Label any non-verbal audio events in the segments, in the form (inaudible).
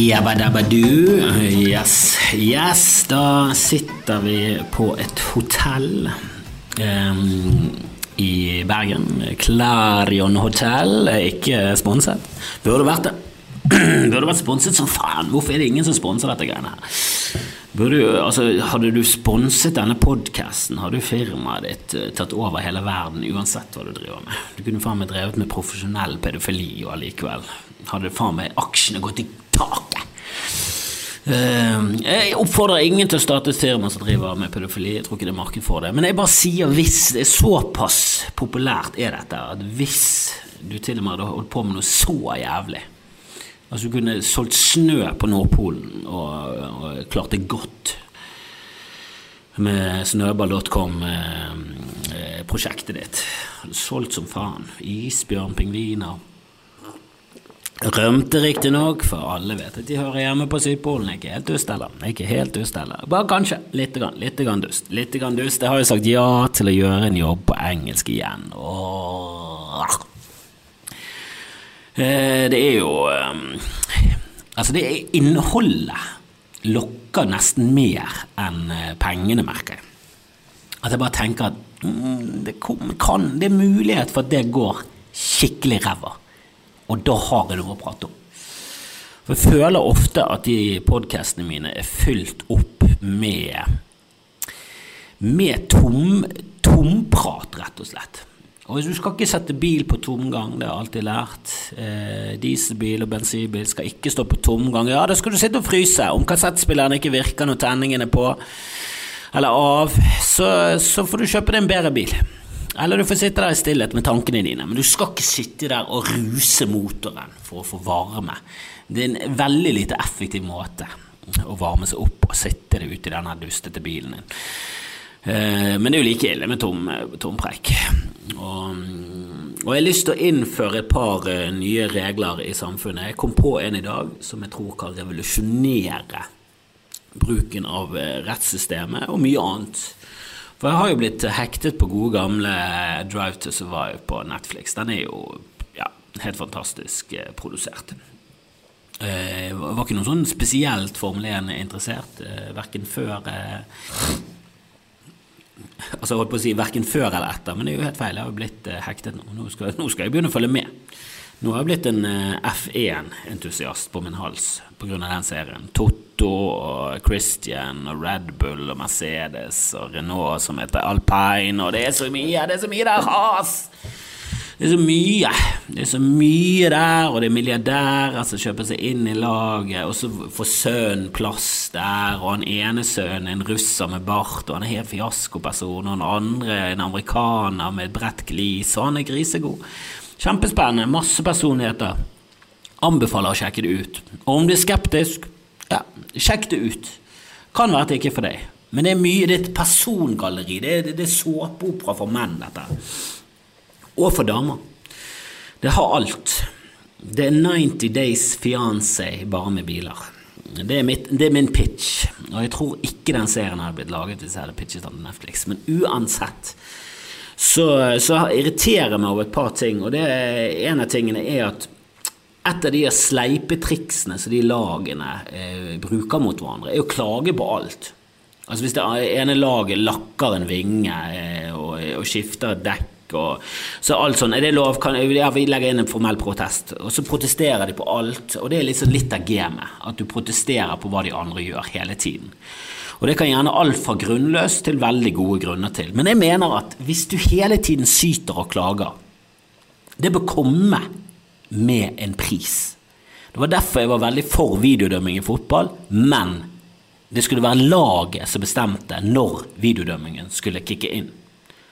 Jabbadabadu. Yes, yes. Da sitter vi på et hotell um, i Bergen. Clarion hotell. Ikke sponset. Burde vært det. (clears throat) Burde vært sponset som faen. Hvorfor er det ingen som sponser dette greiene her? Burde, altså, hadde du sponset denne podkasten, hadde firmaet ditt uh, tatt over hele verden uansett hva du driver med. Du kunne faen meg drevet med profesjonell pedofili, og allikevel hadde faen meg aksjene gått i taket. Uh, jeg oppfordrer ingen til å starte et firma som driver med pedofili. Jeg tror ikke det er marked for det. Men jeg bare sier hvis det er såpass populært er dette, at hvis du til og med hadde holdt på med noe så jævlig Altså du kunne solgt snø på Nordpolen og, og klart det godt med snøball.com-prosjektet ditt. Solgt som faen. Isbjørn, pingviner. Rømte riktignok, for alle vet at de hører hjemme på Sydpolen. Ikke helt dust, eller? Ikke helt dust, eller? Bare kanskje. Litt, grann, litt grann dust. Litt grann dust. Jeg har jo sagt ja til å gjøre en jobb på engelsk igjen. Åh. Det er jo Altså, det er innholdet lokker nesten mer enn pengene, merker jeg. At jeg bare tenker at mm, det, kan, det er mulighet for at det går skikkelig ræva. Og da har jeg noe å prate om. For jeg føler ofte at de podkastene mine er fylt opp med med tom, tomprat, rett og slett. Og du skal ikke sette bil på tomgang, det har jeg alltid lært. Eh, dieselbil og bensinbil skal ikke stå på tomgang. Ja, da skal du sitte og fryse. Om kassettspilleren ikke virker når tenningen er på eller av, så, så får du kjøpe deg en bedre bil. Eller du får sitte der i stillhet med tankene dine, men du skal ikke sitte der og ruse motoren for å få varme. Det er en veldig lite effektiv måte å varme seg opp og sitte deg ute i denne dustete bilen din. Men det er jo like ille med tom, tompreik. Og, og, jeg har lyst til å innføre et par nye regler i samfunnet. Jeg kom på en i dag som jeg tror kan revolusjonere bruken av rettssystemet og mye annet. For jeg har jo blitt hektet på gode gamle Drive to Survive på Netflix. Den er jo ja, helt fantastisk produsert. Jeg var ikke noe sånn spesielt Formel 1 interessert, verken før (laughs) Altså holdt på å si verken før eller etter, men det er jo helt feil. Jeg har jo blitt hektet nå. Nå skal, nå skal, jeg begynne å følge med. Nå har jeg blitt en uh, F1-entusiast på min hals pga. den serien. Totto og Christian og Red Bull og Mercedes og Renault som heter Alpine, og det er så mye, det er så mye der has! Det er så mye. Det er så mye der, og det er milliardærer som kjøper seg inn i laget, og så får sønnen plass der, og han ene sønnen er en russer med bart, og han er helt fiaskoperson, og han andre er en amerikaner med et bredt glis, og han er grisegod. Kjempespennende. Masse personligheter. Anbefaler å sjekke det ut. Og om du er skeptisk, ja, sjekk det ut. Kan være at det ikke er for deg. Men det er mye, et persongalleri. Det er, er såpeopera for menn, dette og for damer. Det har alt. Det er 90 Days Fiancé bare med biler. Det er, mitt, det er, min pitch, og jeg tror ikke den serien hadde blitt laget hvis jeg hadde pitchet den til Netflix. Men uansett så, så irriterer jeg meg over et par ting, og det, en av tingene er at et av de sleipe triksene som de lagene eh, bruker mot hverandre, er å klage på alt. Altså Hvis det ene laget lakker en vinge eh, og, og skifter et dekk og så alt sånn, er det lov? Kan, ja, vi legger inn en formell protest. Og så protesterer de på alt. Og det er liksom litt av gamet. At du protesterer på hva de andre gjør, hele tiden. Og det kan gjerne alt fra grunnløst til veldig gode grunner til. Men jeg mener at hvis du hele tiden syter og klager, det bør komme med en pris. Det var derfor jeg var veldig for videodømming i fotball, men det skulle være laget som bestemte når videodømmingen skulle kicke inn.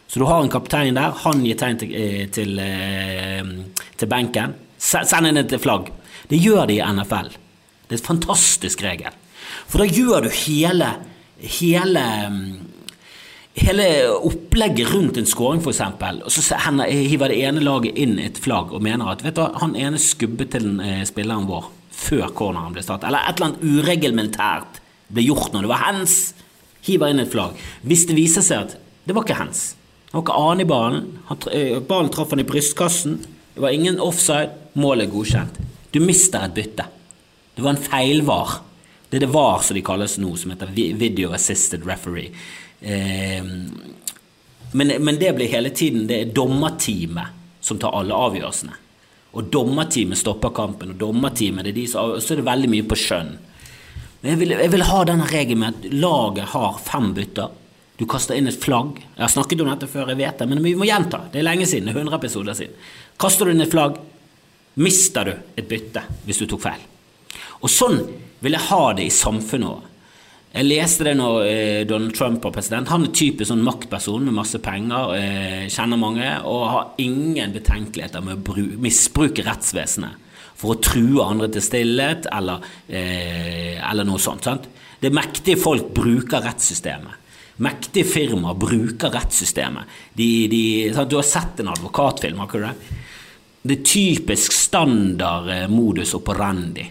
Så du har en kaptein der, han gir tegn til, til, til benken. Send inn til flagg. Det gjør de i NFL. Det er et fantastisk regel. For da gjør du hele, hele, hele opplegget rundt en scoring, f.eks., og så hiver det ene laget inn et flagg og mener at vet du, han ene skubbet til spilleren vår før corneren ble startet, eller et eller annet ureglementært ble gjort når det var hands. Hiver inn et flagg. Hvis det viser seg at det var ikke hands, han var ikke annen i ballen. Han, ballen traff han i brystkassen. Det var ingen offside. Målet er godkjent. Du mister et bytte. Det var en feilvar. Det er det VAR som de kalles nå, som heter Video Assisted Referee. Eh, men, men, det blir hele tiden Det er dommerteamet som tar alle avgjørelsene. Og dommerteamet stopper kampen, og dommerteamet det er de som Så er det veldig mye på skjønn. Men jeg vil, jeg vil ha denne regelen med at laget har fem bytter. Du kaster inn et flagg. Jeg har snakket om dette før, jeg vet det, men vi må gjenta. Det er lenge siden. det er 100 episoder siden. Kaster du inn et flagg, mister du et bytte hvis du tok feil. Og sånn vil jeg ha det i samfunnet òg. Jeg leste det når eh, Donald Trump var president. Han er typisk sånn maktperson med masse penger, eh, kjenner mange, og har ingen betenkeligheter med å misbruke rettsvesenet for å true andre til stillhet eller, eh, eller noe sånt. Sant? Det mektige folk bruker rettssystemet. Mektige firmaer bruker rettssystemet. De, de, du har sett en advokatfilm, har ikke du det? Det er typisk standard modus operandi.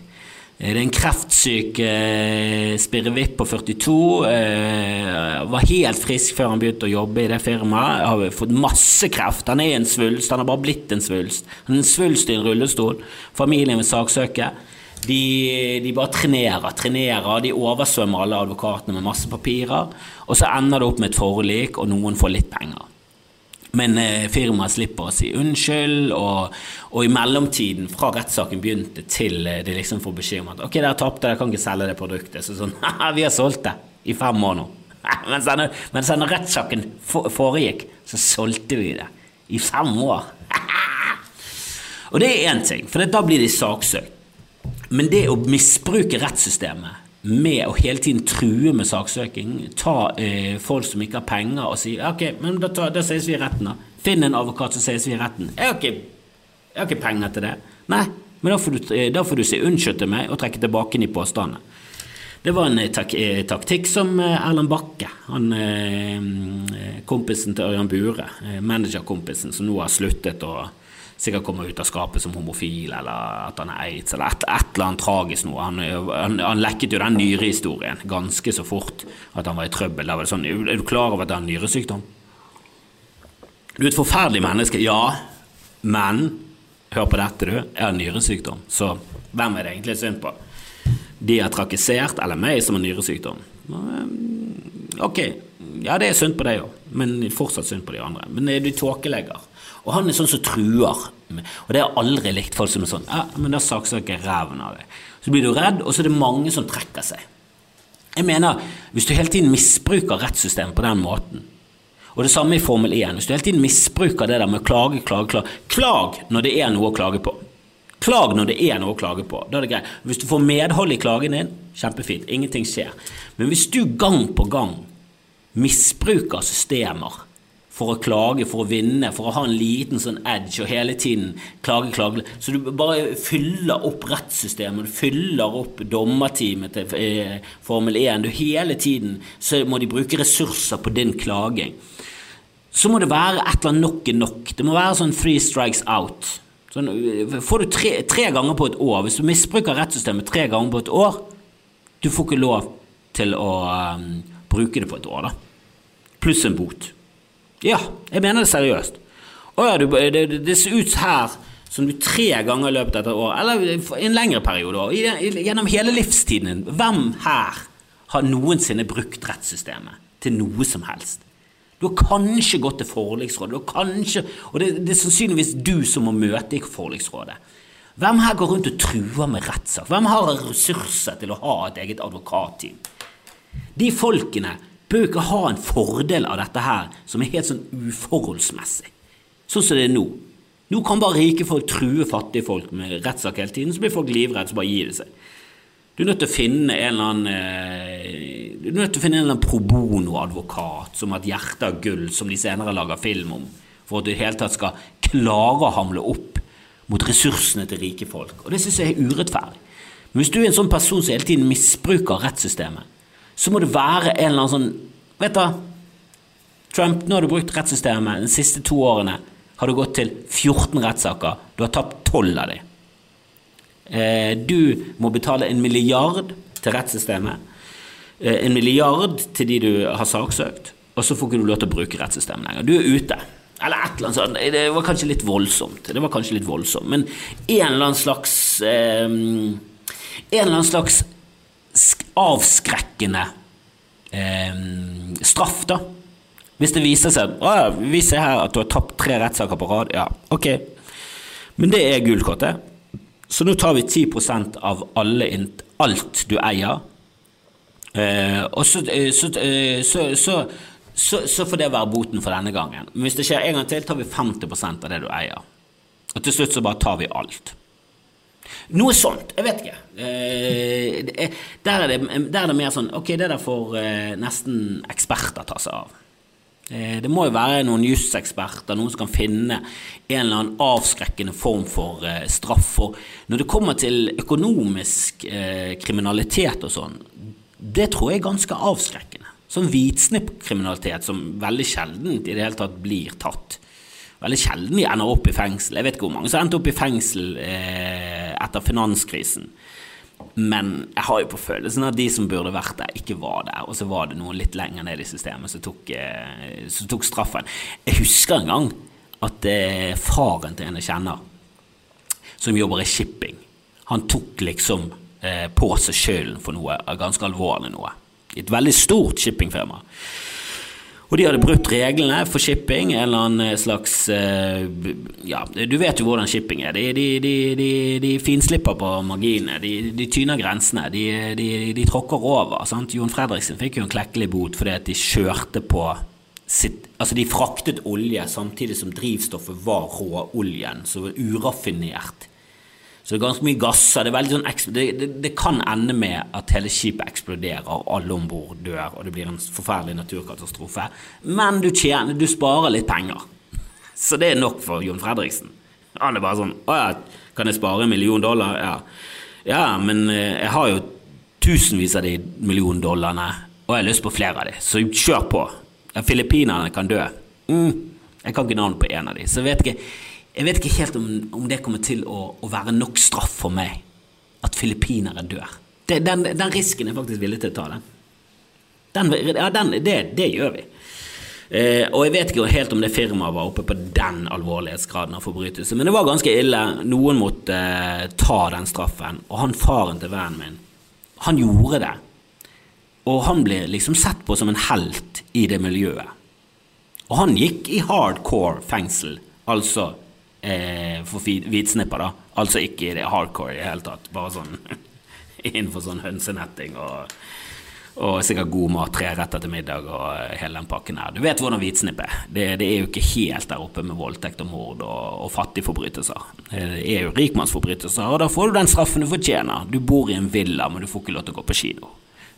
Det er en kreftsyk eh, spirrevipp på 42. Eh, var helt frisk før han begynte å jobbe i det firmaet. Har fått masse kreft. Han er en svulst. Han har bare blitt en svulst. Han er en svulst i en rullestol. Familien vil saksøke. De, de, bare trenerer, trenerer. De oversvømmer alle advokatene med masse papirer. Og så ender det opp med et forlik, og noen får litt penger. Men eh, firmaet slipper å si unnskyld, og, og, i mellomtiden, fra rettssaken begynte til eh, de liksom får beskjed om at ok, dere tapte, dere kan ikke selge det produktet. Så sånn (laughs) haha, vi har solgt det i fem år nå. (laughs) Mens denne, mens denne rettssaken foregikk, så solgte vi det i fem år. (laughs) og det er én ting, for da blir de saksøkt. Men det å misbruke rettssystemet med å hele tiden true med saksøking, ta eh, folk som ikke har penger, og si ok, men da, da, ses vi i retten, da. Finn en advokat, så ses vi i retten. Jeg har ikke, jeg har ikke penger til det. Nei, men da får, du, eh, da får du si unnskyld til meg og trekke tilbake de påstandene. Det var en tak eh, taktikk som Erlend Bakke, han kompisen til Ørjan Bure, managerkompisen som nå har sluttet å sikkert kommer ut av skapet som homofil, eller at han er aids, eller et, et eller annet tragisk noe. Han, han, han lekket jo den nyrehistorien ganske så fort at han var i trøbbel. var det sånn, Er du klar over at det er en nyresykdom? Du er et forferdelig menneske, ja, men hør på dette, du. Jeg har nyresykdom, så hvem er det egentlig synd på? De har trakassert, eller meg som har nyresykdom? Ok, ja, det er synd på deg òg, men fortsatt synd på de andre. Men er du tåkelegger? Og han er sånn som truer. Og det har aldri likt folk som er sånn ja, men da saksøker jeg ræven av deg. Så blir du redd, og så er det mange som trekker seg. Jeg mener, hvis du hele tiden misbruker rettssystemet på den måten, og det samme i Formel 1, hvis du hele tiden misbruker det der med å klage, klage, klage Klag når det er noe å klage på. Klag når det er noe å klage på. Da er det greit. Hvis du får medhold i klagen din, kjempefint. Ingenting skjer. Men hvis du gang på gang misbruker systemer for å klage, for å vinne, for å ha en liten sånn edge og hele tiden klage, klage. Så du bare fyller opp rettssystemet, du fyller opp dommerteamet til eh, Formel 1. Du hele tiden så må de bruke ressurser på din klaging. Så må det være et eller annet nok er nok. Det må være sånn three strikes out. Sånn, eh, får du tre, tre ganger på et år, hvis du misbruker rettssystemet tre ganger på et år, du får ikke lov til å um, bruke det på et år, da. Pluss en bot. Ja, jeg mener det seriøst. Å ja, det, det, det, ser ut her som du tre ganger i løpet av et år, eller en lengre periode, gjennom hele livstiden. Hvem her har noensinne brukt rettssystemet til noe som helst? Du har kanskje gått til forliksrådet, kanskje, og det, det, er sannsynligvis du som må møte i forliksrådet. Hvem her går rundt og truer med rettssak? Hvem har ressurser til å ha et eget advokatteam? De folkene bør ikke ha en fordel av dette her som er helt sånn uforholdsmessig, sånn som det er nå. Nå kan bare rike folk true fattige folk med rettssak hele tiden, så blir folk livredde, så bare gir det seg. Du er nødt til å finne en eller annen eh, Du er nødt til å finne en eller annen pro bono-advokat som har et hjerte av gull, som de senere lager film om, for at du i det hele tatt skal klare å hamle opp mot ressursene til rike folk. Og det syns jeg er urettferdig. Men hvis du er en sånn person som hele tiden misbruker rettssystemet, så må det være en eller annen sånn Vet du Trump, nå har du brukt rettssystemet de siste to årene. Har du gått til 14 rettssaker. Du har tapt 12 av dem. Eh, du må betale en milliard til rettssystemet. Eh, en milliard til de du har saksøkt. Og så får ikke du lov til å bruke rettssystemet lenger. Du er ute. Eller et eller annet sånt. Det var kanskje litt voldsomt. Det var kanskje litt voldsomt. Men en eller annen slags eh, en eller annen slags avskrekkende eh, straff, da. Hvis det viser seg at vi ser her at du har tapt tre rettssaker på rad, ja, ok. Men det er gullkortet. Så nå tar vi 10% av alle, alt du eier. Eh, og så, eh, så, eh, så, så, får det være boten for denne gangen. Men hvis det skjer en gang til, tar vi 50% av det du eier. Og til slutt så bare tar vi alt. Noe sånt. Jeg vet ikke. Eh, der, er det, der, er det, mer sånn Ok, det der får eh, nesten eksperter ta seg av. Eh, det må jo være noen juseksperter, noen som kan finne en eller annen avskrekkende form for eh, straff. For når det kommer til økonomisk eh, kriminalitet og sånn, det tror jeg er ganske avskrekkende. Sånn hvitsnippkriminalitet som veldig sjelden i det hele tatt blir tatt. Veldig sjelden de ender opp i fengsel. Jeg vet ikke hvor mange som endte opp i fengsel eh, etter finanskrisen. Men jeg har jo på følelsen at de som burde vært der, ikke var der. Og så var det noen litt lenger ned i systemet som tok, eh, som tok straffen. Jeg husker en gang at eh, faren til en jeg kjenner, som jobber i shipping, han tok liksom eh, på seg skylden for noe ganske alvorlig noe. Et veldig stort shippingfirma. Og de hadde brutt reglene for shipping, en eller annen slags eh, Ja, du vet jo hvordan shipping er. De, de, de, de finslipper på marginene. De, tyner grensene. De, tråkker over. Sant? Jon Fredriksen fikk jo en klekkelig bot fordi at de kjørte på sitt Altså, de fraktet olje samtidig som drivstoffet var råoljen, så uraffinert. Så det er ganske mye gasser. Det, sånn, det, det, det, kan ende med at hele skipet eksploderer, og alle om bord dør, og det blir en forferdelig naturkatastrofe. Men du, tjener, du sparer litt penger. (laughs) Så det er nok for Jon Fredriksen. Han er bare sånn Å ja, kan jeg spare en million dollar? Ja. ja, men eh, jeg har jo tusenvis av de million dollarene, og jeg har lyst på flere av de, så kjør på. Filippinerne kan dø. Mm, jeg kan ikke navnet på en av de, så jeg vet ikke jeg vet ikke helt om, om det kommer til å, å, være nok straff for meg at filippinere dør. Det, den, den, risken er faktisk villig til å ta. Den. den ja, den, det, det, gjør vi. Eh, og jeg vet ikke helt om det firmaet var oppe på den alvorlighetsgraden av forbrytelse, men det var ganske ille. Noen måtte eh, ta den straffen, og han faren til vennen min, han gjorde det. Og han ble liksom sett på som en helt i det miljøet. Og han gikk i hardcore fengsel, altså eh, for hvitsnipper, da. Altså ikke i det hardcore i det hele tatt. Bare sånn (laughs) innenfor sånn hønsenetting og, og sikkert god mat, tre retter til middag og hele den pakken her. Du vet hvordan hvitsnipp er. Det, det, er jo ikke helt der oppe med voldtekt og mord og, og fattigforbrytelser. Det er jo rikmannsforbrytelser, og da får du den straffen du fortjener. Du bor i en villa, men du får ikke lov til å gå på kino.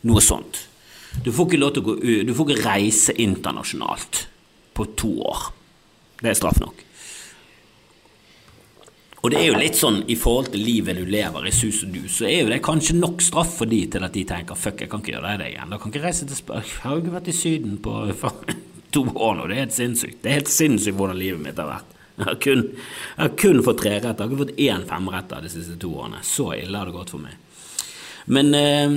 Noe sånt. Du får ikke lov til å gå Du får ikke reise internasjonalt på to år. Det er straff nok. Og det er jo litt sånn i forhold til livet du lever i sus og dus, så er jo det kanskje nok straff for de til at de tenker fuck, jeg kan ikke gjøre det igjen. Da kan ikke reise til Spania. Jeg har jo ikke vært i Syden på (laughs) to år nå, det er helt sinnssykt. Det er helt sinnssykt hvordan livet mitt har vært. Jeg har kun, jeg har kun fått treretter, jeg har ikke fått én femretter de siste to årene. Så ille har det gått for meg. Men, eh,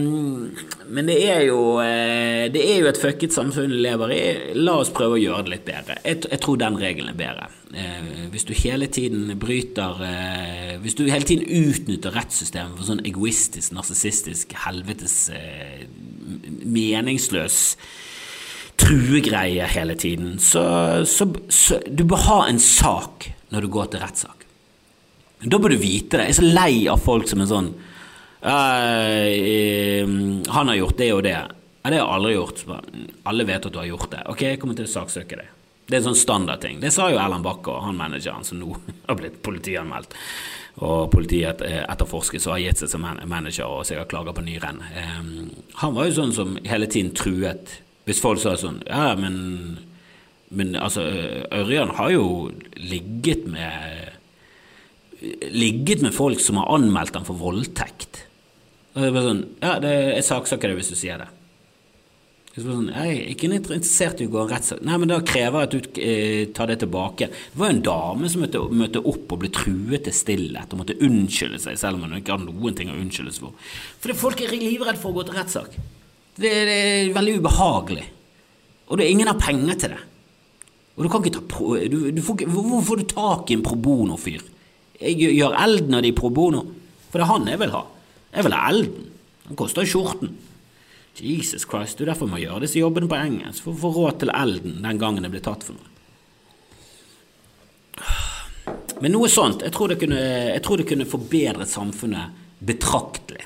men det, er jo, eh, det er jo et fucket samfunn vi lever i. La oss prøve å gjøre det litt bedre. Jeg, jeg tror den regelen er bedre. Eh, hvis du hele tiden bryter Hvis du hele tiden utnytter rettssystemet for sånn egoistisk, narsissistisk, helvetes meningsløs truegreie hele tiden, så, så, så Du bør ha en sak når du går til rettssak. Da bør du vite det. Jeg er så lei av folk som er sånn han har gjort det og det. Ja, det har jeg aldri gjort. Alle vet at du har gjort det. Ok, jeg kommer til å saksøke deg. Det er en sånn standardting. Det sa jo Erland Bakke og han manageren som nå (laughs) har blitt politianmeldt. Og politiet etterforskes og har gitt seg som manager og sikkert klager på nyrenn. Um, han var jo sånn som hele tiden truet Hvis folk sa sånn Ja, men, men altså, Ørjan har jo ligget med Ligget med folk som har anmeldt ham for voldtekt. Og det var sånn Ja, det, er saksøker deg hvis du sier det. Så sånn, jeg er ikke interessert i å gå en rettssak. Nei, men da krever jeg at du eh, tar det tilbake. Det var jo en dame som møtte, møtte opp og ble truet til stillhet og måtte unnskylde seg, selv om hun ikke hadde noen ting å unnskyldes for. Fordi folk er livredde for å gå til rettssak. Det, det, er veldig ubehagelig. Og det er ingen har penger til det. Og du kan ikke ta pro, du, du får, Hvor får du tak i en pro bono-fyr? Gjør elden av de pro bono, for det er han jeg vil ha. Jeg vil ha Elden. Den koster skjorten. Jesus Christ, du er derfor må gjøre disse jobbene på engelsk, for å få råd til Elden den gangen det blir tatt for noe. Men noe sånt, jeg tror det kunne, jeg tror det kunne forbedret samfunnet betraktelig.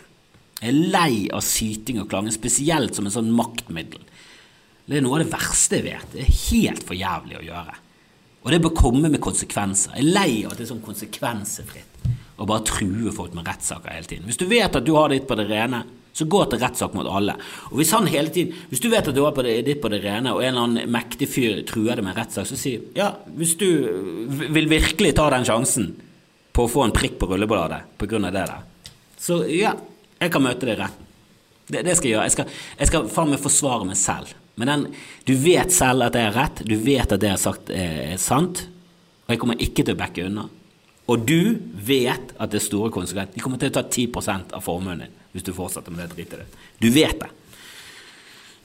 Jeg er lei av syting og klaging, spesielt som en sånn maktmiddel. Det er noe av det verste jeg vet. Det er helt for jævlig å gjøre. Og det bør komme med konsekvenser. Jeg er lei av at det er sånn konsekvensefritt å bare true folk med rettssaker hele tiden. Hvis du vet at du har ditt på det rene, så gå til rettssak mot alle. Og hvis han hele tiden, hvis du vet at du har det, ditt på det rene, og en eller annen mektig fyr truer deg med rettssak, så si ja, hvis du vil virkelig ta den sjansen på å få en prikk på rullebladet på grunn av det der, så ja, jeg kan møte deg i retten. Det, det, skal jeg gjøre. Jeg skal, jeg skal faen meg forsvare meg selv. Men den, du vet selv at jeg har rett, du vet at det jeg har sagt er sant, og jeg kommer ikke til å backe unna. Og du vet at det er store konsekvenser. De kommer til å ta 10% av formuen din hvis du fortsetter med det dritet ditt. Du vet det.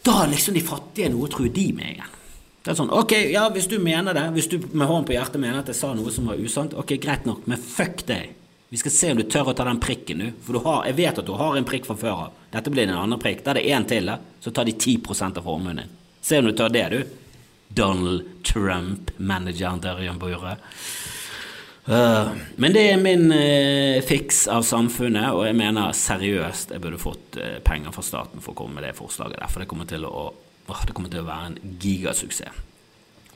Da har liksom de fattige noe å true de med igjen. Det er sånn, ok, ja, Hvis du mener det, hvis du med hånden på hjertet mener at jeg sa noe som var usant, ok, greit nok, men fuck deg. Vi skal se om du tør å ta den prikken, du. For du har, jeg vet at du har en prikk fra før av. Dette blir en andre prikk. Da er det én til, da. Så tar de 10% av formuen din. Se om du tør det, du. Donald Trump, manageren til Ørjan Bure. Uh, men det er min uh, fiks av samfunnet, og jeg mener seriøst jeg burde fått uh, penger fra staten for å komme med det forslaget der, for det kommer til å, det kommer til å være en gigasuksess.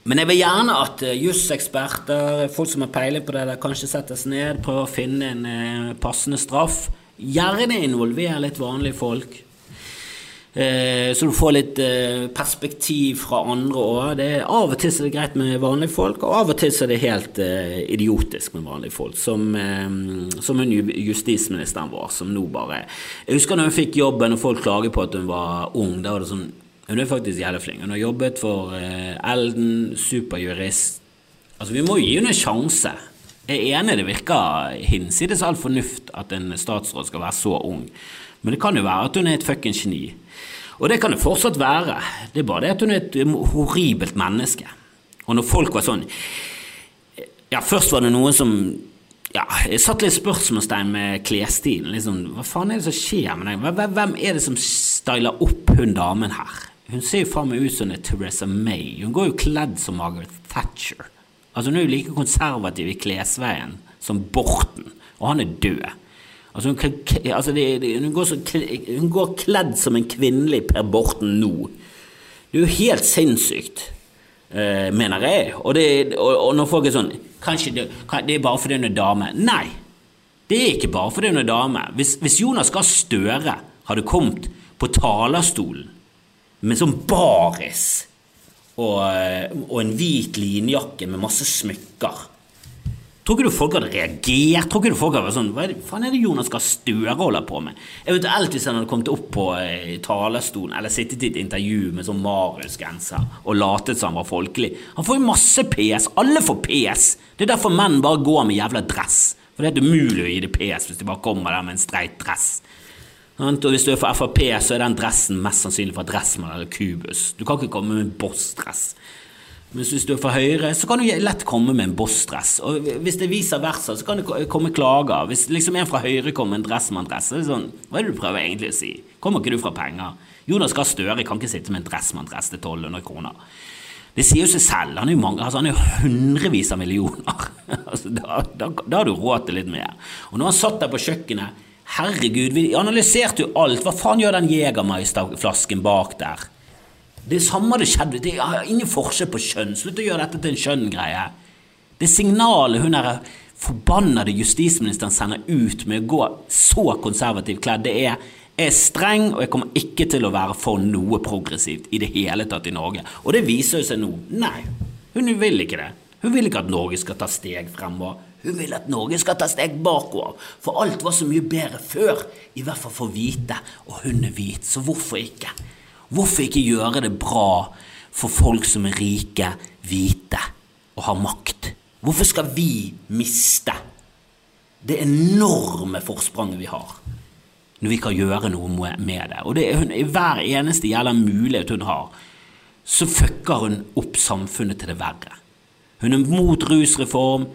Men jeg vil gjerne at juseksperter, folk som har peiling på det, der, kanskje settes ned, prøver å finne en passende straff. Gjerne involver litt vanlige folk. Eh, så du får litt eh, perspektiv fra andre òg. Av og til er det greit med vanlige folk, og av og til er det helt uh, idiotisk med vanlige folk. Som, som hun justisministeren vår, som nå bare Jeg husker når hun fikk jobben og folk klager på at hun var ung. Da var det sånn Hun er faktisk jævlig flink. Hun har jobbet for Elden, superjurist. Altså, vi må gi henne en sjanse. Jeg er enig det virker hinsides all fornuft at en statsråd skal være så ung. Men det kan jo være at hun er et fuckings geni. Og det kan det fortsatt være. Det er bare det at hun er et horribelt menneske. Og når folk var sånn Ja, først var det noen som ja, jeg satt litt spørsmålstegn med klesstilen. Liksom, hva faen er det som skjer med deg? Hvem er det som styler opp hun damen her? Hun ser jo faen meg ut som en Teresa May. Hun går jo kledd som Margaret Thatcher. Altså Hun er jo like konservativ i klesveien som Borten, og han er død. Altså hun, altså det, det, hun, går så, hun, går kledd som en kvinnelig Per Borten nå. Det er jo helt sinnssykt, eh, mener jeg. Og, det, og, og, når folk er sånn Kanskje det, det er bare fordi hun er dame. Nei, det er ikke bare fordi hun er dame. Hvis, hvis Jonas Gahr Støre hadde kommet på talerstolen med sånn baris og, eh, og en hvit linjakke med masse smykker Tror ikke du folk hadde reagert? Tror ikke du folk hadde vært sånn Hva er det, faen er det Jonas Gahr Støre holder på med? Eventuelt hvis han hadde kommet opp på eh, talerstolen eller sittet i et intervju med sånn Marius-genser og latet som han var folkelig. Han får jo masse PS. Alle får PS. Det er derfor menn bare går med jævla dress. For det er umulig å gi det PS hvis de bare kommer der med en streit dress. Og hvis du er for Frp, så er den dressen mest sannsynlig fra Dressmann eller Kubus. Du kan ikke komme med en bossdress. Mens hvis du er fra Høyre, så kan du lett komme med en bossdress. Og hvis det viser versa, så kan det komme klager. Hvis liksom en fra Høyre kommer med en dressmanndress, så er det sånn Hva er det du prøver egentlig å si? Kommer ikke du fra penger? Jonas Gahr Støre kan ikke sitte med en dressmanndress til 1200 kroner. Det sier jo seg selv. Han er jo, mange, altså han er jo hundrevis av millioner. (laughs) altså, da, da, da, har du råd til litt mer. Og når han satt der på kjøkkenet Herregud, vi analyserte jo alt. Hva faen gjør den Jegermeister-flasken bak der? Det samme det skjedde. Det er ingen forskjell på kjønn. Slutt å gjøre dette til en kjønn-greie. Det signalet hun der forbannede justisministeren sender ut med å gå så konservativt kledd, det er jeg er streng, og jeg kommer ikke til å være for noe progressivt i det hele tatt i Norge. Og det viser jo seg nå. Nei, hun vil ikke det. Hun vil ikke at Norge skal ta steg fremover. Hun vil at Norge skal ta steg bakover. For alt var så mye bedre før, i hvert fall for hvite. Og hun er hvit, så hvorfor ikke? Hvorfor ikke gjøre det bra for folk som er rike, hvite og har makt? Hvorfor skal vi miste det enorme forspranget vi har, når vi kan gjøre noe med det? Og det hun, I hver eneste jævla mulighet hun har, så fucker hun opp samfunnet til det verre. Hun er mot rusreform.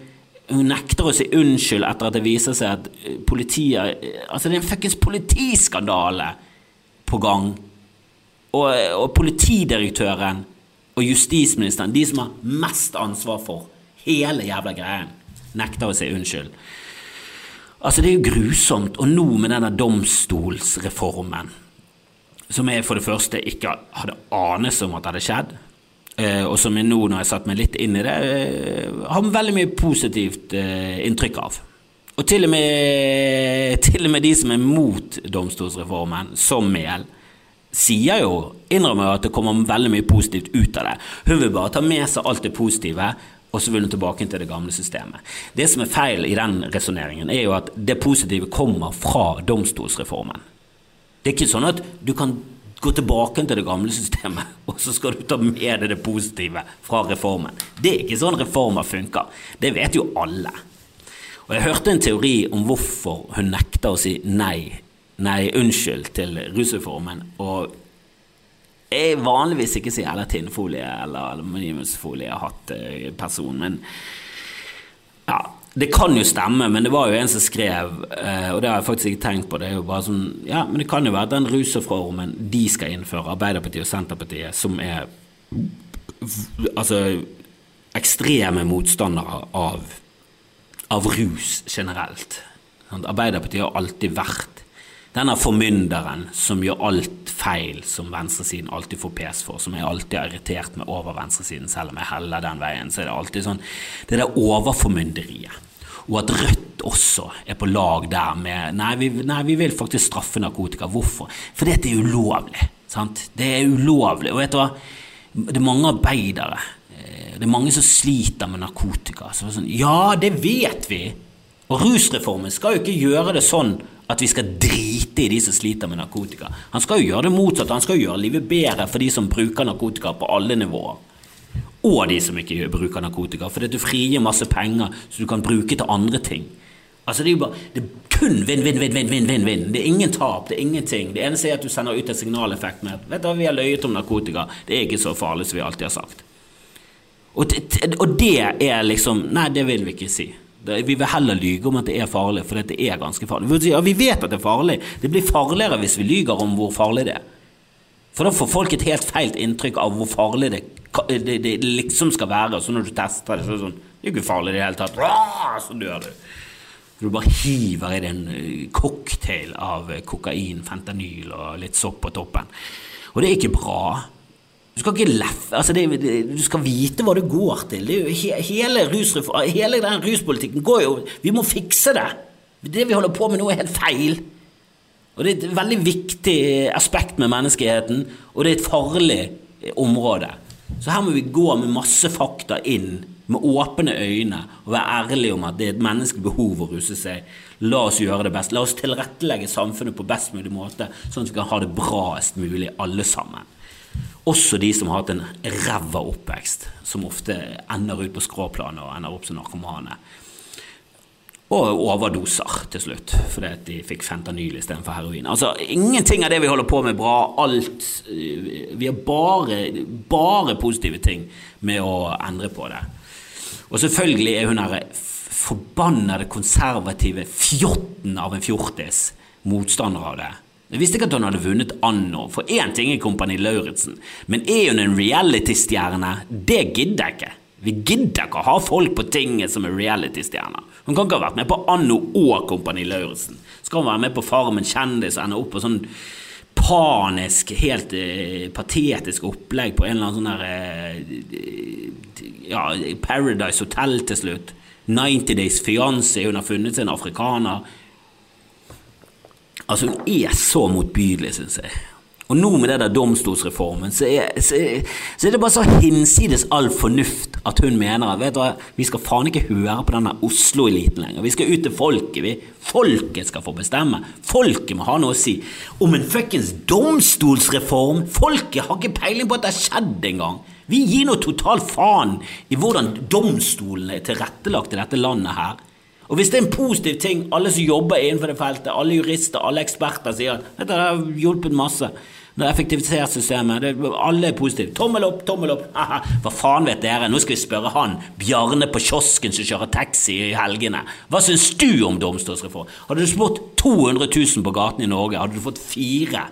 hun nekter å si unnskyld etter at det viser seg at eh, politiet Altså, det er en fuckings politiskandale på gang. Og, og, politidirektøren og justisministeren, de som har mest ansvar for hele jævla greien, nekter å si unnskyld. Altså, det er jo grusomt. Og nå med denne domstolsreformen, som jeg for det første ikke hadde anelse om at hadde skjedd, Eh, og som jeg nå, når jeg satt meg litt inn i det, eh, har veldig mye positivt eh, inntrykk av. Og til og, med, til og med de som er mot domstolsreformen, som Mehl, sier jo, innrømmer jo at det kommer veldig mye positivt ut av det. Hun vil bare ta med seg alt det positive, og så vil hun tilbake til det gamle systemet. Det som er feil i den resonneringen, er jo at det positive kommer fra domstolsreformen. Det er ikke sånn at du kan gå tilbake til det gamle systemet, (laughs) og så skal du ta med deg det positive fra reformen. Det er ikke sånn reformer funker. Det vet jo alle. Og Jeg hørte en teori om hvorfor hun nekter å si nei, nei, unnskyld til rusreformen. Og jeg vanligvis ikke sier eller tinnfolie eller aluminiumsfolie har hatt eh, person, men ja, det kan jo stemme, men det var jo en som skrev, eh, og det har jeg faktisk ikke tenkt på, det er jo bare sånn Ja, men det kan jo være den rusreformen de skal innføre, Arbeiderpartiet og Senterpartiet, som er altså ekstreme motstandere av, av rus generelt. Arbeiderpartiet har alltid vært denne formynderen som gjør alt feil, som venstresiden alltid får pes for, som jeg alltid har irritert meg over venstresiden, selv om jeg heller den veien, så er det alltid sånn Det er det overformynderiet. Og at Rødt også er på lag der med Nei, vi, nei, vi vil faktisk straffe narkotika. Hvorfor? Fordi det er ulovlig. Sant? Det er ulovlig. Og vet du hva? Det er mange arbeidere. Eh, det er mange som sliter med narkotika. Så sånn, ja, det vet vi! Og rusreformen skal jo ikke gjøre det sånn at vi skal drite i de som sliter med narkotika. Han skal jo gjøre det motsatte. Han skal jo gjøre livet bedre for de som bruker narkotika på alle nivåer. Og de som ikke bruker narkotika. For du frigir masse penger som du kan bruke til andre ting. Altså Det er jo bare, det er kun vinn, vinn, vinn, vinn, vinn, vinn. Det er ingen tap, det er ingenting. Det eneste er at du sender ut en signaleffekt med at vet du, vi har løyet om narkotika. Det er ikke så farlig som vi alltid har sagt. Og det, og det er liksom Nei, det vil vi ikke si. Vi vil heller lyge om at det er farlig, for det er ganske farlig. Ja, vi vet at det er farlig. Det blir farligere hvis vi lyger om hvor farlig det er. For da får folk et helt feil inntrykk av hvor farlig det, det, det liksom skal være. Så når du tester det, så er det sånn Det er ikke farlig i det hele tatt. Så dør du. Du bare hiver i deg en eh, cocktail av kokain, fentanyl og litt sopp på toppen. Og det er ikke bra. Du skal ikke leffe altså det, det, Du skal vite hva det går til. Det jo, hele, hele den ruspolitikken går jo Vi må fikse det! Det vi holder på med nå, er helt feil. Og Det er et veldig viktig aspekt med menneskeheten, og det er et farlig område. Så her må vi gå med masse fakta inn, med åpne øyne, og være ærlige om at det er et menneskelig behov å ruse seg. La oss gjøre det best. La oss tilrettelegge samfunnet på best mulig måte, sånn at vi kan ha det braest mulig, alle sammen. Også de som har hatt en ræva oppvekst, som ofte ender ut på skråplanet og ender opp som narkomane. Og overdoser til slutt, fordi de fikk fentanyl istedenfor heroin. Altså, Ingenting av det vi holder på med, bra. Alt Vi har bare, bare positive ting med å endre på det. Og selvfølgelig er hun her forbannede konservative fjotten av en fjortis motstander av det. Jeg visste ikke at hun hadde vunnet anno, for én ting er Kompani Lauritzen, men er hun en reality-stjerne? Det gidder jeg ikke. Vi gidder ikke å ha folk på tinget som er reality-stjerner. Hun kan ikke ha vært med på Anno og Kompani Lauritzen. Skal hun være med på Farmen kjendis og ende opp på sånn panisk, helt eh, patetisk opplegg på en eller annen sånn der eh, Ja, Paradise Hotel til slutt. 90 Days Fiancé, hun har funnet seg en afrikaner. Altså, hun er så motbydelig, syns jeg. Og nå med det der domstolsreformen, så er, så, så er, det bare så hinsides all fornuft at hun mener at vet du vi skal faen ikke høre på denne Oslo-eliten lenger. Vi skal ut til folket. vi. Folket skal få bestemme. Folket må ha noe å si. Om en fuckings domstolsreform! Folket har ikke peiling på at det har skjedd engang. Vi gir nå total faen i hvordan domstolene er tilrettelagt i dette landet her. Og hvis det er en positiv ting, alle som jobber innenfor det feltet, alle jurister, alle eksperter sier at dette har hjulpet masse, Det har effektivisert systemet. Det, alle er positive. Tommel opp, tommel opp. Hva faen vet dere? Nå skal vi spørre han Bjarne på kiosken som kjører taxi i helgene. Hva syns du om domstolsreform? Hadde du spurt 200 000 på gaten i Norge, hadde du fått fire.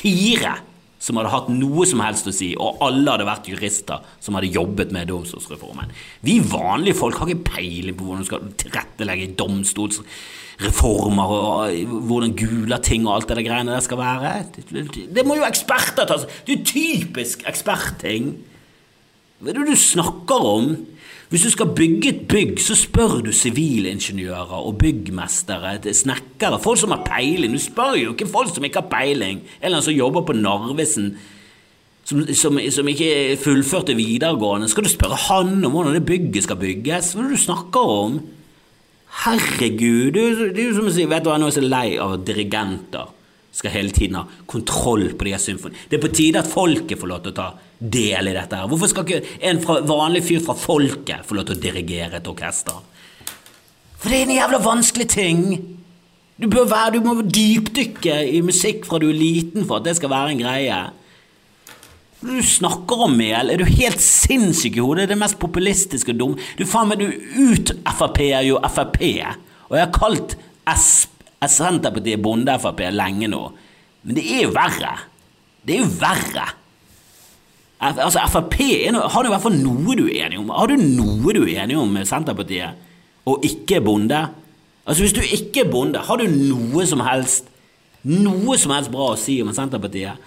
Fire som hadde hatt noe som helst å si, og alle hadde vært jurister som hadde jobbet med domstolsreformen. Vi vanlige folk har ikke peiling på hvordan du skal tilrettelegge domstolsreformer, og hvordan Gulating og alt det der greiene der skal være. Det, må jo eksperter ta Det er typisk ekspertting. Hva er det du snakker om? Hvis du skal bygge et bygg, så spør du sivilingeniører og byggmestere, snekkere, folk som har peiling. Du spør jo ikke folk som ikke har peiling. Eller som jobber på Narvesen, som, som, som ikke fullførte videregående. Skal du spørre han om hvordan det bygget skal bygges? Hva er det du snakker om? Herregud, det er jo som å si Vet du hva, nå er jeg så lei av dirigenter skal hele tiden ha kontroll på de her symfoniene. Det er på tide at folket får lov til å ta del i dette. her. Hvorfor skal ikke en fra, vanlig fyr fra folket få lov til å dirigere et orkester? For det er en jævla vanskelig ting. Du, bør være, du må dypdykke i musikk fra du er liten for at det skal være en greie. Du snakker om mel. Er du helt sinnssyk i hodet? Det er det mest populistiske og dumme. Du faen meg, du ut-Frp-er jo Frp. Og jeg har kalt Senterpartiet Bonde-Frp lenge nå. Men det er jo verre. Det er jo verre. Altså, Frp har du i hvert fall noe du er enig om. Har du noe du er enig om med Senterpartiet, og ikke bonde? Altså, hvis du ikke er bonde, har du noe som helst Noe som helst bra å si om Senterpartiet?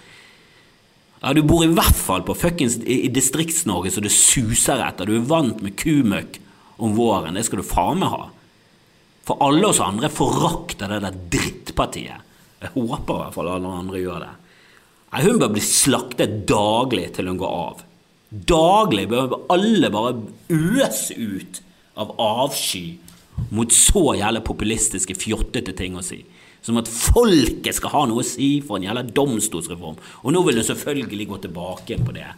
Ja, Du bor i hvert fall på fuckings i, i Distrikts-Norge så det suser etter. Du er vant med kumøkk om våren. Det skal du faen meg ha. For alle oss andre forakter det der drittpartiet. Jeg håper i hvert fall alle andre gjør det. Nei, Hun bør bli slaktet daglig til hun går av. Daglig bør alle bare øse ut av avsky mot så jævlig populistiske, fjottete ting å si. Som at folket skal ha noe å si for en jævla domstolsreform. Og nå vil hun selvfølgelig gå tilbake igjen på det.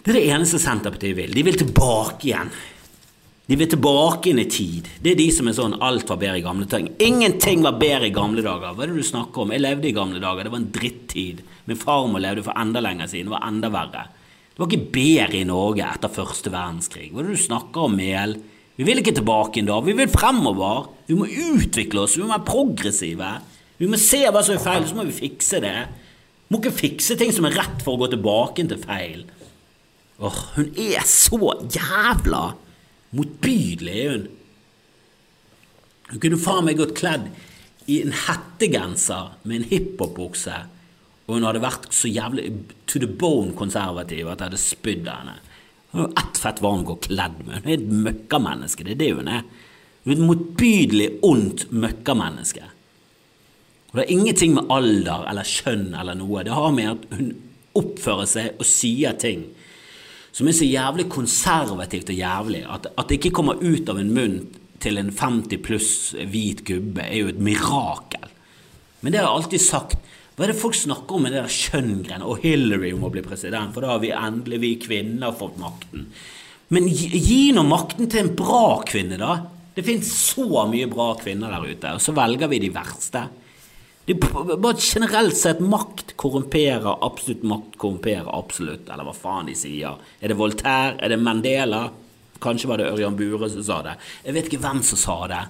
Det er det eneste Senterpartiet vil. De vil tilbake igjen. De vil tilbake inn i tid. Det er de som er sånn alt var bedre i gamle dager. Ingenting var bedre i gamle dager. Hva er det du snakker om? Jeg levde i gamle dager. Det var en drittid. Min farmor levde for enda lenger siden. Det var enda verre. Det var ikke bedre i Norge etter første verdenskrig. Hva er det du snakker om, Mehl? Vi vil ikke tilbake da, vi vil fremover. Vi må utvikle oss, vi må være progressive. Vi må se hva som er feil, så må vi fikse det. Vi må ikke fikse ting som er rett for å gå tilbake til feil. Åh, hun er så jævla motbydelig, er hun. Hun kunne faen meg gått kledd i en hettegenser med en hiphop-bukse, og hun hadde vært så jævlig to the bone konservativ at jeg hadde spydd henne. Hun har ett fett hva hun går kledd med. Hun er et møkkamenneske. Det er det hun er. Hun er et motbydelig ondt møkkamenneske. Og det har ingenting med alder eller kjønn eller noe. Det har med at hun oppfører seg og sier ting som er så jævlig konservativt og jævlig at, at det ikke kommer ut av en munn til en 50 pluss hvit gubbe, er jo et mirakel. Men det har jeg alltid sagt. Hva er det folk snakker om med det der kjønngreiene? Og Hillary må bli president, for da har vi endelig, vi kvinner, fått makten. Men gi, gi nå makten til en bra kvinne, da. Det finnes så mye bra kvinner der ute, og så velger vi de verste. Det bare generelt sett makt korrumperer absolutt, makt korrumperer absolutt, eller hva faen de sier. Er det Voltaire? Er det Mandela? Kanskje var det Ørjan Bure som sa det. Jeg vet ikke hvem som sa det.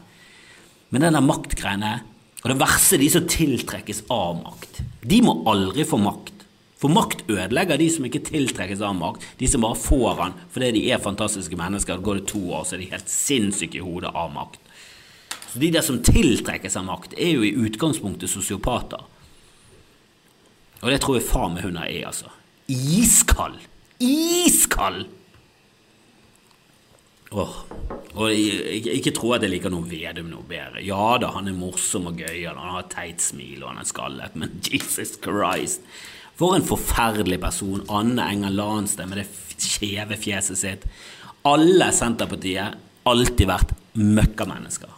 Men den der maktgreiene og det verste er de som tiltrekkes av makt. De må aldri få makt. For makt ødelegger de som ikke tiltrekkes av makt. De som bare får den fordi de er fantastiske mennesker. Går det to år, så er de helt sinnssyke i hodet av makt. Så De der som tiltrekker seg makt, er jo i utgangspunktet sosiopater. Og det tror jeg faen meg hun er, altså. Iskald! Iskald! Åh, og ikke, ikke tro at jeg liker noe Vedum noe bedre. Ja da, han er morsom og gøyal, han har et teit smil og han er skallet, men (laughs) Jesus Christ! For en forferdelig person. Anne Enger Lahnstein med det skjeve fjeset sitt. Alle Senterpartiet alltid vært møkkamennesker.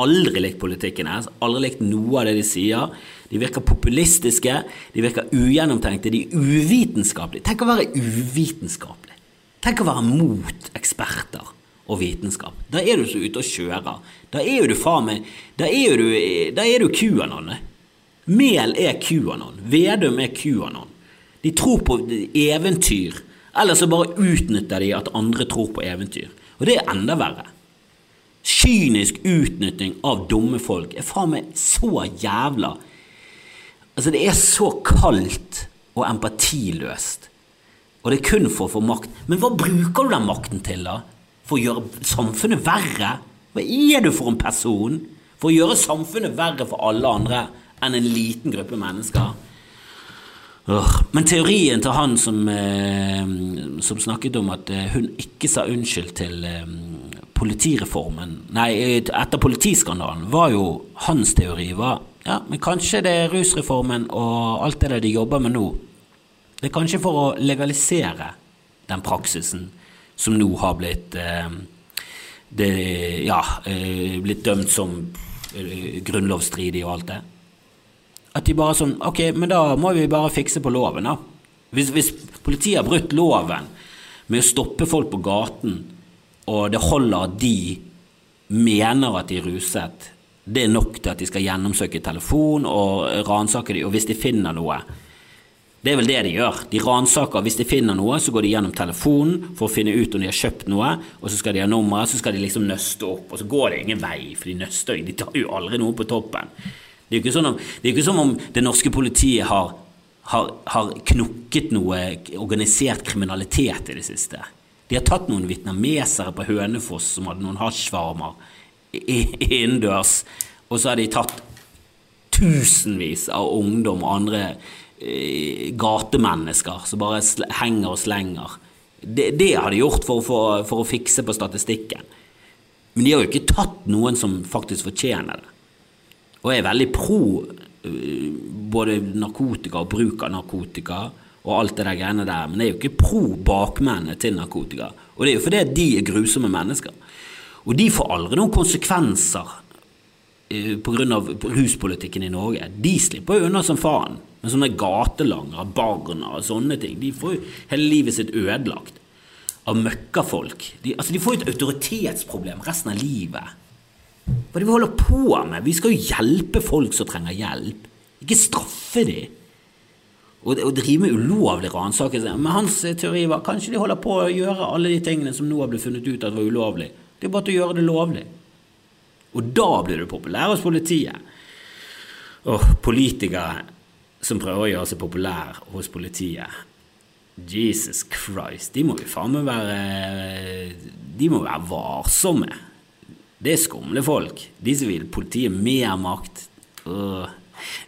Aldri likt politikken hennes, aldri likt noe av det de sier. De virker populistiske, de virker ugjennomtenkte, de er uvitenskapelige. Tenk å være uvitenskapelig. Tenk å være mot eksperter og vitenskap. Da er du så ute og kjører. Da er du faen meg Da er du, da er du QAnon. Mehl er QAnon. Vedum er QAnon. De tror på eventyr. Eller så bare utnytter de at andre tror på eventyr. Og det er enda verre. Kynisk utnytting av dumme folk er faen meg så jævla Altså, det er så kaldt og empatiløst. Og det er kun for å få makt. Men hva bruker du den makten til, da? For å gjøre samfunnet verre? Hva er du for en person? For å gjøre samfunnet verre for alle andre enn en liten gruppe mennesker? Men teorien til han som, eh, som, snakket om at eh, hun ikke sa unnskyld til eh, politireformen Nei, etter politiskandalen, var jo hans teori var ja, men kanskje det er rusreformen og alt det der de jobber med nå. Det er kanskje for å legalisere den praksisen som nå har blitt det, ja, blitt dømt som grunnlovsstridig og alt det. At de bare sånn Ok, men da må vi bare fikse på loven, da. Hvis, hvis politiet har brutt loven med å stoppe folk på gaten, og det holder at de mener at de er ruset, det er nok til at de skal gjennomsøke telefon og ransake dem, og hvis de finner noe det er vel det de gjør. De ransaker. Hvis de finner noe, så går de gjennom telefonen for å finne ut om de har kjøpt noe, og så skal de ha nummeret, så skal de liksom nøste opp, og så går det ingen vei, for de nøster jo. De tar jo aldri noe på toppen. Det er jo ikke, sånn ikke som om det norske politiet har, har, har, knukket noe organisert kriminalitet i det siste. De har tatt noen vietnamesere på Hønefoss som hadde noen hasjvarmer innendørs, og så har de tatt tusenvis av ungdom og andre eh, gatemennesker som bare henger og slenger. Det, det har de gjort for, for, for å fikse på statistikken. Men de har jo ikke tatt noen som faktisk fortjener det og jeg er veldig pro eh, både narkotika og bruk av narkotika og alt det der greiene der, men det er jo ikke pro bakmennene til narkotika. Og det er jo fordi de er grusomme mennesker. Og de får aldri noen konsekvenser eh, pga. ruspolitikken i Norge. De slipper jo unna som faen. Men sånne gatelangere, barna og sånne ting, de får jo hele livet sitt ødelagt av møkkafolk. De, altså de får jo et autoritetsproblem resten av livet. Hva er det vi holder på med? Vi skal jo hjelpe folk som trenger hjelp, ikke straffe dem. Og, å drive med ulovlig ransakelse. Men hans teori var kanskje de holder på å gjøre alle de tingene som nå har blitt funnet ut at var ulovlig. Det er bare å gjøre det lovlig. Og da blir du populær hos politiet. Og politikere som prøver å gjøre seg populær hos politiet. Jesus Christ, de må jo faen meg være De må være varsomme. Det er skumle folk. De som vil politiet mer makt.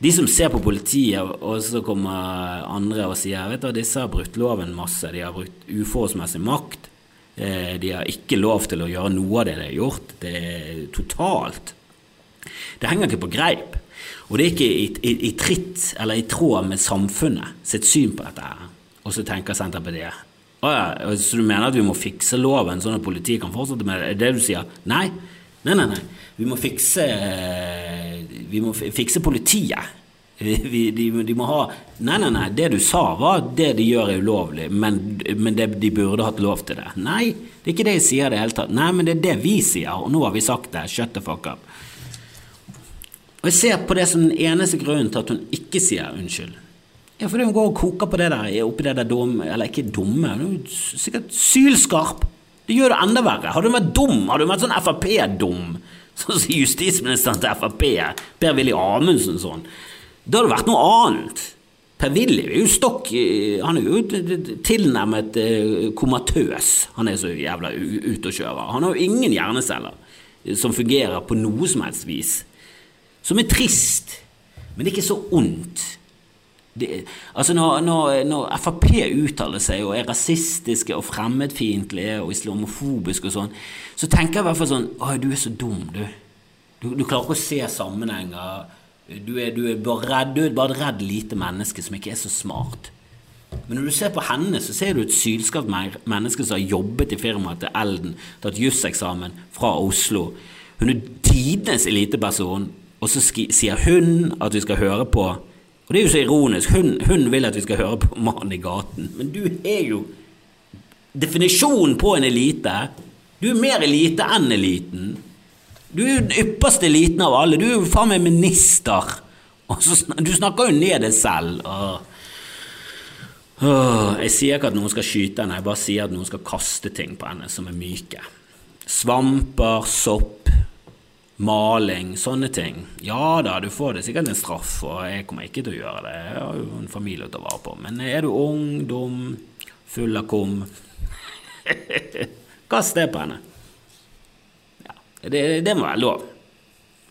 De som ser på politiet, og så kommer andre og sier vet du, disse har brutt loven masse, de har brukt uforholdsmessig makt. Eh, de har ikke lov til å gjøre noe av det de har gjort. Det er totalt Det henger ikke på greip. Og det er ikke i, i, i tritt eller i tråd med samfunnet sitt syn på dette. her. Og så tenker Senterpartiet å ja, så du mener at vi må fikse loven sånn at politiet kan fortsette med det? Er det du sier? Nei. Nei, nei, nei. Vi må fikse Vi må fikse politiet. Vi, de, de, må ha Nei, nei, nei. Det du sa, var det de gjør, er ulovlig, men, men det, de burde hatt lov til det. Nei, det er ikke det jeg sier det hele tatt. Nei, men det er det vi sier, og nå har vi sagt det. Shut the fuck up. Og jeg ser på det som den eneste grunnen til at hun ikke sier unnskyld. Ja, fordi hun går og koker på det der oppi det der dumme Eller ikke dumme, hun er sikkert sylskarp. Det gjør det enda verre. Hadde du vært dum, hadde du vært sånn Frp-dum, sånn som justisministeren til Frp, Per-Willy Amundsen sånn, Det hadde vært noe annet. Per-Willy er jo stokk Han er jo tilnærmet eh, komatøs. Han er så jævla ute å kjøre. Han har jo ingen hjerneceller som fungerer på noe som helst vis. Som er trist, men ikke så ondt. Det, altså når, når, når, Frp uttaler seg og er rasistiske og fremmedfiendtlige og islamofobiske og sånn, så tenker jeg i hvert fall sånn Å, du er så dum, du. Du, du klarer ikke å se sammenhenger. Du er, du er redd, du er bare et redd lite menneske som ikke er så smart. Men når du ser på henne, så ser du et sylskarpt menneske som har jobbet i firmaet til Elden, tatt juseksamen fra Oslo. Hun er tidenes eliteperson, og så sier hun at vi skal høre på og det er jo så ironisk. Hun, hun vil at vi skal høre på Mannen i gaten, men du er jo definisjonen på en elite. Du er mer elite enn eliten. Du er jo den ypperste eliten av alle. Du er jo faen meg minister Så, du snakker jo ned deg selv. Åh, jeg sier ikke at noen skal skyte henne, jeg bare sier at noen skal kaste ting på henne som er myke. Svamper, sopp, maling, sånne ting. Ja da, du får det sikkert en straff, og jeg kommer ikke til å gjøre det. Jeg har jo en familie å ta vare på. Men er du ung, dum, full av kum (laughs) Kast det på henne. Ja, det, det må være lov.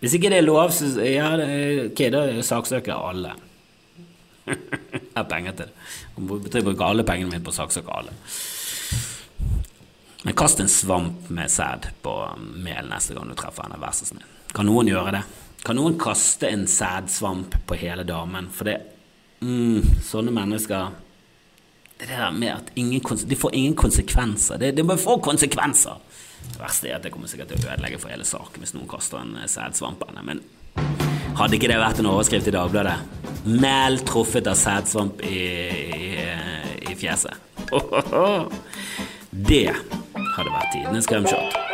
Hvis ikke det er lov, så ja, okay, da saksøker jeg alle. (laughs) jeg har penger til det. Jeg bruker alle pengene mine på å saksøke alle. Men kast en svamp med sæd på mel neste gang du treffer henne, vær så snill. Kan noen gjøre det? Kan noen kaste en sædsvamp på hele damen? For det mm, Sånne mennesker Det der med at ingen, de får ingen konsekvenser. Det, det må få konsekvenser! Det verste er at det kommer sikkert til å ødelegge for hele saken hvis noen kaster en sædsvamp på henne. Men hadde ikke det vært en overskrift i Dagbladet? Mel truffet av sædsvamp i, i, i fjeset. (laughs) Det hadde vært tidenes skremshot.